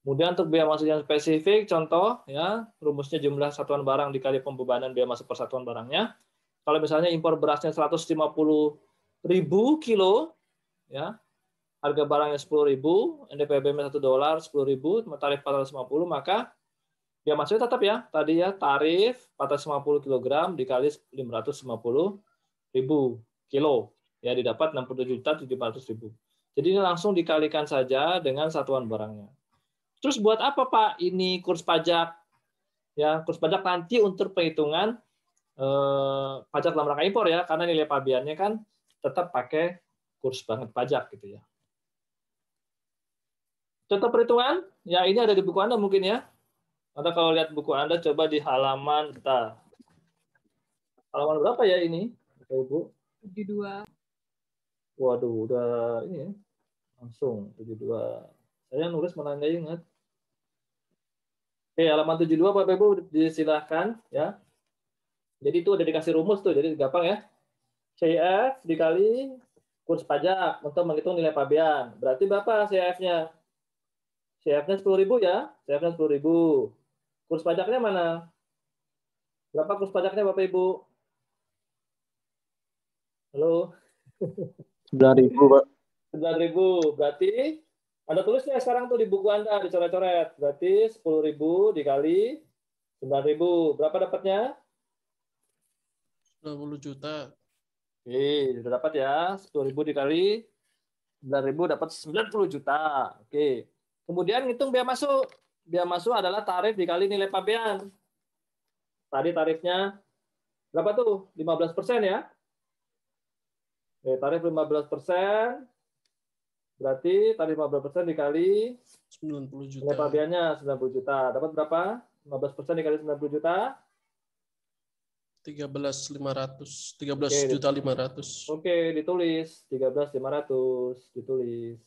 Kemudian untuk biaya masuk yang spesifik, contoh ya rumusnya jumlah satuan barang dikali pembebanan biaya masuk persatuan barangnya. Kalau misalnya impor berasnya 150 ribu kilo, ya harga barangnya 10 ribu, NDPB-nya 1 dolar 10 ribu, tarif 450, maka biaya masuknya tetap ya, tadi ya tarif 450 kg dikali 550 ribu kilo ya didapat 67 juta 700 ribu. Jadi ini langsung dikalikan saja dengan satuan barangnya. Terus buat apa Pak ini kurs pajak? Ya kurs pajak nanti untuk perhitungan eh, pajak dalam rangka impor ya, karena nilai pabiannya kan tetap pakai kurs banget pajak gitu ya. Contoh perhitungan, ya ini ada di buku Anda mungkin ya. Anda kalau lihat buku Anda coba di halaman, kita halaman berapa ya ini? Bapak Ibu? 72. Waduh, udah ini ya. Langsung 72. Saya nulis malah nggak ingat. Oke, halaman 72 Bapak Ibu disilahkan ya. Jadi itu udah dikasih rumus tuh, jadi gampang ya. CIF dikali kurs pajak untuk menghitung nilai pabean. Berarti berapa CIF-nya? CIF-nya 10.000 ya. CIF-nya 10.000. Kurs pajaknya mana? Berapa kurs pajaknya Bapak Ibu? Halo. Sembilan ribu, Pak. Sembilan ribu. Berarti Anda tulisnya sekarang tuh di buku Anda dicoret-coret. Berarti sepuluh ribu dikali sembilan ribu. Berapa dapatnya? 20 juta. Oke, sudah dapat ya. Sepuluh ribu dikali sembilan ribu dapat 90 juta. Oke. Kemudian hitung biaya masuk. Biaya masuk adalah tarif dikali nilai pabean. Tadi tarifnya berapa tuh? 15 persen ya. Oke, tarif 15 persen Berarti tarif 15% dikali 90 juta. nilai pabeannya 90 juta. Dapat berapa? 15% dikali 90 juta. 13.500. 13 Oke. juta 500. Oke, ditulis 13.500, ditulis.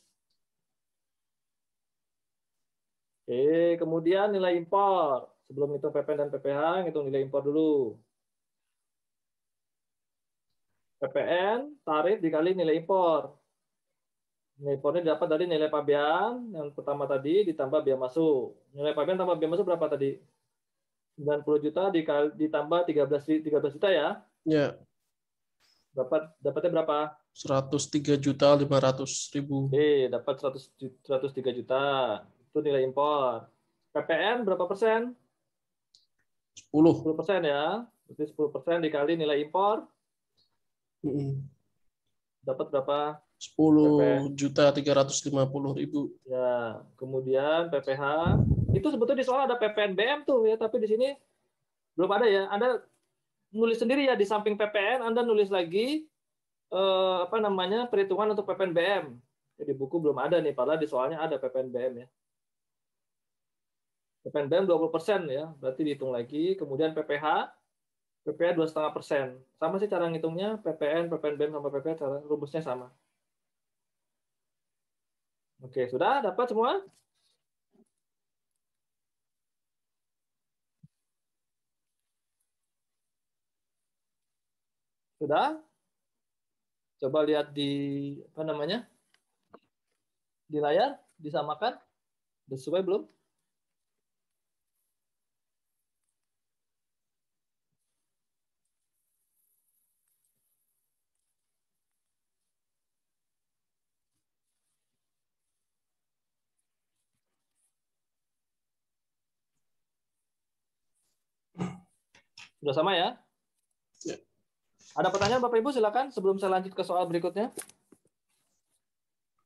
Oke, kemudian nilai impor. Sebelum itu PPN dan PPH, ngitung nilai impor dulu. PPN tarif dikali nilai impor. Nilai impornya dapat dari nilai pabean yang pertama tadi ditambah biaya masuk. Nilai pabean tambah biaya masuk berapa tadi? 90 juta dikali, ditambah 13 ri- 13 juta ya. Ya, Dapat dapatnya berapa? 103 juta 500 ribu. Oke, dapat 100 ju- 103 juta. Itu nilai impor. PPN berapa persen? 10. 10 persen ya. Berarti 10 persen dikali nilai impor dapat berapa? 10 juta 350 ribu. Ya, kemudian PPH itu sebetulnya di soal ada PPNBM tuh ya, tapi di sini belum ada ya. Anda nulis sendiri ya di samping PPN, Anda nulis lagi eh, apa namanya perhitungan untuk PPNBM. Jadi buku belum ada nih, padahal di soalnya ada PPNBM ya. PPNBM 20% ya, berarti dihitung lagi. Kemudian PPH, PPH 2,5 persen. Sama sih cara ngitungnya, PPN, PPNBM sama PPH, cara rumusnya sama. Oke, sudah dapat semua? Sudah? Coba lihat di apa namanya? Di layar, disamakan. Sudah sesuai belum? Sudah sama ya? Ya. Ada pertanyaan Bapak Ibu silakan sebelum saya lanjut ke soal berikutnya.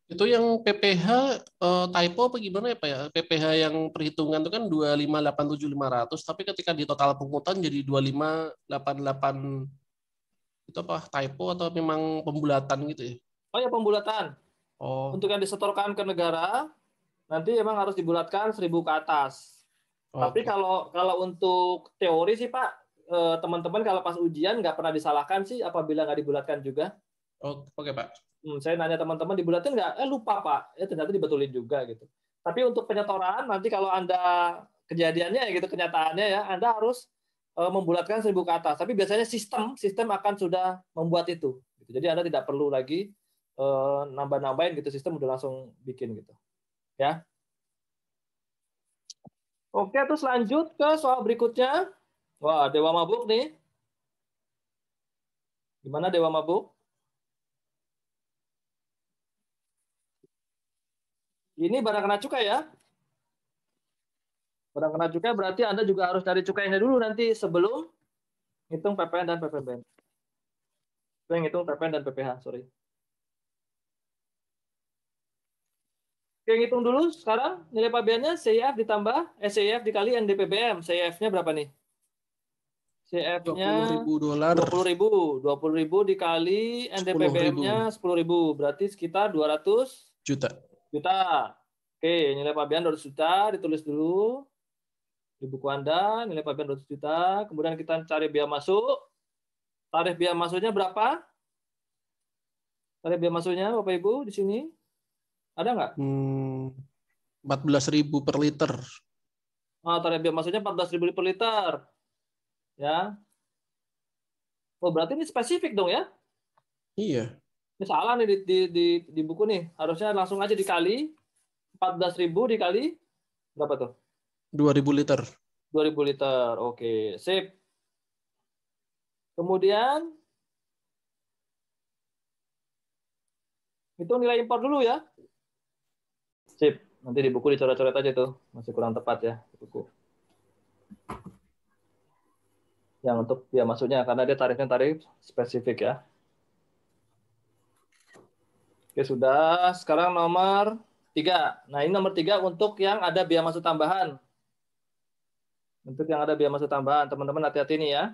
Itu yang PPH eh, typo apa gimana ya Pak ya? PPH yang perhitungan itu kan 2587500 tapi ketika di total pungutan jadi 2588 itu apa typo atau memang pembulatan gitu ya? Oh ya pembulatan. Oh, Untuk yang disetorkan ke negara nanti emang harus dibulatkan 1000 ke atas. Tapi oke. kalau kalau untuk teori sih Pak, teman-teman kalau pas ujian nggak pernah disalahkan sih apabila nggak dibulatkan juga. Oh, oke Pak. Hmm, saya nanya teman-teman dibulatin nggak? Eh lupa Pak. Ya ternyata dibetulin juga gitu. Tapi untuk penyetoran nanti kalau Anda kejadiannya ya gitu kenyataannya ya Anda harus eh, membulatkan 1000 ke atas. Tapi biasanya sistem sistem akan sudah membuat itu. Gitu. Jadi Anda tidak perlu lagi eh, nambah-nambahin gitu sistem udah langsung bikin gitu. Ya. Oke, terus lanjut ke soal berikutnya. Wah, Dewa Mabuk nih. Gimana Dewa Mabuk? Ini barang kena cukai ya. Barang kena cukai berarti Anda juga harus cari cukainya dulu nanti sebelum hitung PPN dan PPBN. Saya ngitung PPN dan PPH, sorry. Oke, ngitung dulu sekarang nilai pabeannya CIF ditambah eh, CIF dikali NDPBM. CIF-nya berapa nih? CIF-nya 20.000 dolar. 20.000. 20.000 dikali NDPBM-nya 10.000. Berarti sekitar 200 juta. juta. Oke, nilai pabean 200 juta ditulis dulu di buku Anda, nilai pabean 200 juta. Kemudian kita cari biaya masuk. Tarif biaya masuknya berapa? Tarif biaya masuknya Bapak Ibu di sini? Ada nggak? Hmm, 14.000 per liter. Ah, tarif biaya masuknya 14.000 per liter. Ya. Oh, berarti ini spesifik dong ya? Iya. Ini salah nih di, di, di, di buku nih. Harusnya langsung aja dikali 14.000 dikali berapa tuh? 2.000 liter. 2000 liter. Oke, sip. Kemudian itu nilai impor dulu ya. Sip. Nanti di buku dicoret-coret aja tuh. Masih kurang tepat ya di buku. Yang untuk dia masuknya karena dia tarifnya tarif spesifik ya. Oke, sudah. Sekarang nomor tiga. Nah, ini nomor tiga untuk yang ada biaya masuk tambahan. Untuk yang ada biaya masuk tambahan, teman-teman hati-hati nih ya.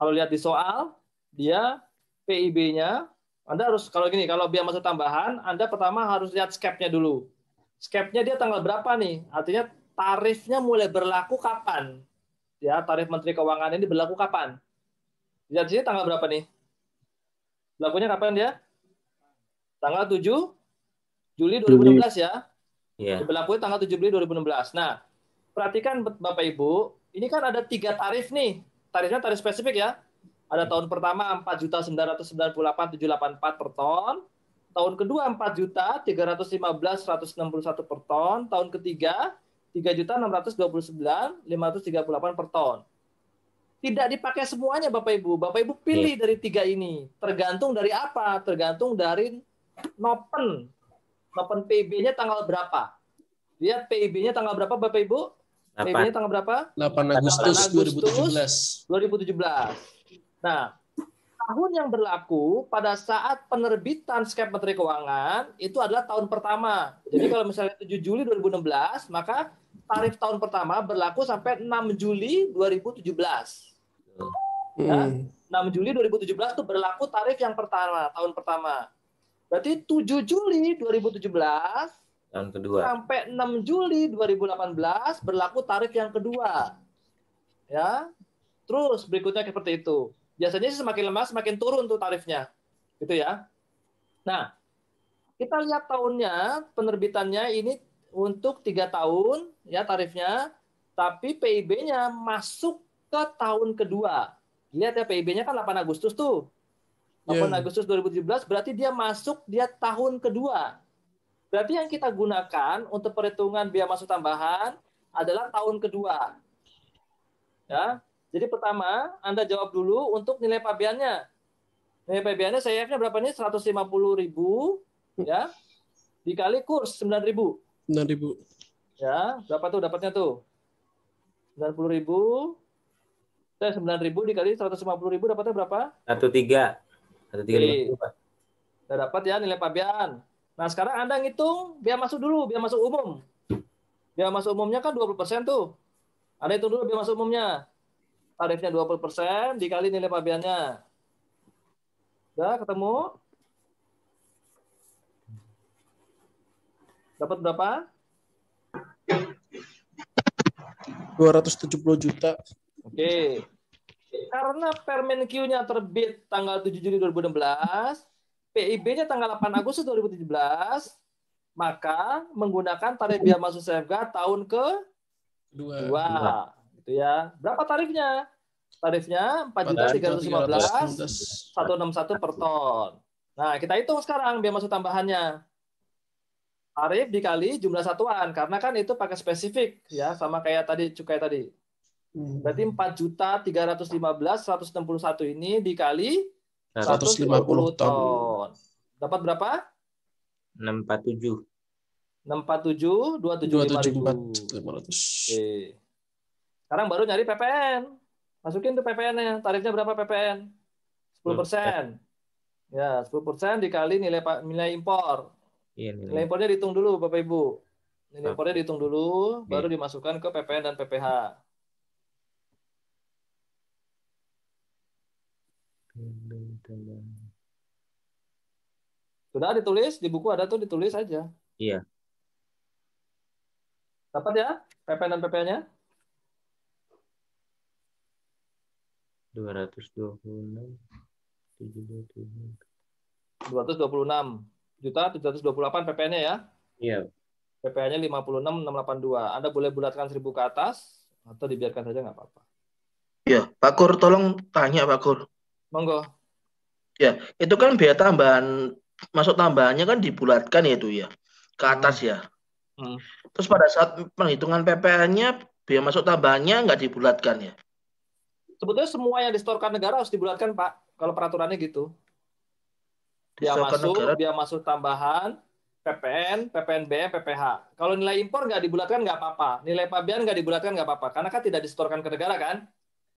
Kalau lihat di soal, dia PIB-nya Anda harus kalau gini, kalau biaya masuk tambahan, Anda pertama harus lihat skep-nya dulu. Skep-nya dia tanggal berapa nih? Artinya tarifnya mulai berlaku kapan? Ya, tarif Menteri Keuangan ini berlaku kapan? Lihat sini tanggal berapa nih? Berlakunya kapan dia? Tanggal 7 Juli 2016 ya. Iya. Berlakunya tanggal 7 Juli 2016. Nah, perhatikan Bapak Ibu, ini kan ada tiga tarif nih. Tarifnya tarif spesifik ya. Ada tahun pertama 4.998.784 per ton. Tahun kedua 4.315.161 per ton. Tahun ketiga 3.629.538 per ton. Tidak dipakai semuanya Bapak Ibu. Bapak Ibu pilih dari tiga ini. Tergantung dari apa? Tergantung dari nopen. Nopen PIB-nya tanggal berapa? Lihat PIB-nya tanggal berapa Bapak Ibu? PIB-nya tanggal berapa? 8 Agustus 8 Agustus 2017. 2017. Nah, tahun yang berlaku pada saat penerbitan skep Menteri Keuangan itu adalah tahun pertama. Jadi kalau misalnya 7 Juli 2016, maka tarif tahun pertama berlaku sampai 6 Juli 2017. Ya, Hmm. 6 Juli 2017 itu berlaku tarif yang pertama, tahun pertama. Berarti 7 Juli 2017 Tahun kedua. sampai 6 Juli 2018 berlaku tarif yang kedua. Ya. Terus berikutnya seperti itu. Biasanya sih semakin lemah semakin turun tuh tarifnya. Gitu ya. Nah, kita lihat tahunnya penerbitannya ini untuk tiga tahun ya tarifnya, tapi PIB-nya masuk ke tahun kedua. Lihat ya PIB-nya kan 8 Agustus tuh. 8 Iya. Agustus 2017 berarti dia masuk dia tahun kedua. Berarti yang kita gunakan untuk perhitungan biaya masuk tambahan adalah tahun kedua. Ya. Jadi pertama, Anda jawab dulu untuk nilai pabeannya. Nilai pabeannya CIF-nya berapa nih? 150.000 ya. Dikali kurs 9.000. 9.000. Ya, berapa tuh dapatnya tuh? 90.000 Eh, 9.000 dikali 150.000 dapatnya berapa? Satu tiga. Satu tiga lima puluh, Pak. Udah dapat ya nilai pabean. Nah, sekarang Anda ngitung biaya masuk dulu, biaya masuk umum. Biaya masuk umumnya kan 20% tuh. Anda hitung dulu biaya masuk umumnya. Tarifnya 20% dikali nilai pabeannya. Udah ketemu? Dapat berapa? 270 juta. Oke. Karena Permen Q-nya terbit tanggal 7 Juli 2016, PIB-nya tanggal 8 Agustus 2017, maka menggunakan tarif biaya masuk CFG tahun Dua. kedua. Gitu ya. Berapa tarifnya? Tarifnya 4.315 161 per ton. Nah, kita hitung sekarang biaya masuk tambahannya. Tarif dikali jumlah satuan karena kan itu pakai spesifik ya sama kayak tadi cukai tadi. Hmm. Berarti 4 juta 315 161 ini dikali 150 150 ton. ton. Dapat berapa? Enam empat tujuh. 647 275 274 ribu. 500. Oke. Sekarang baru nyari PPN. Masukin tuh PPN-nya. Tarifnya berapa PPN? 10 persen. Ya, 10 persen dikali nilai nilai impor. Iya Nilai impornya dihitung dulu, Bapak Ibu. Nilai Oke. impornya dihitung dulu, baru dimasukkan ke PPN dan PPH. Sudah ditulis di buku ada tuh ditulis aja. Iya. Dapat ya PPN dan PPH-nya? Dua ratus dua puluh enam. Tujuh dua tujuh. 226 juta 728 PPN-nya ya. Iya. PPH-nya 56682. Anda boleh bulatkan 1000 ke atas atau dibiarkan saja nggak apa-apa. Ya, Pak Kur, tolong tanya Pak Kur. Monggo. Itu kan biaya tambahan, masuk tambahannya kan dibulatkan ya itu ya, ke atas ya. Hmm. Terus pada saat penghitungan PPN-nya, biaya masuk tambahannya nggak dibulatkan ya. Sebetulnya semua yang distorkan negara harus dibulatkan, Pak. Kalau peraturannya gitu. Biaya Distorkan masuk, negara. biaya masuk tambahan, PPN, PPNB, PPH. Kalau nilai impor nggak dibulatkan nggak apa-apa. Nilai pabean nggak dibulatkan nggak apa-apa. Karena kan tidak distorkan ke negara kan.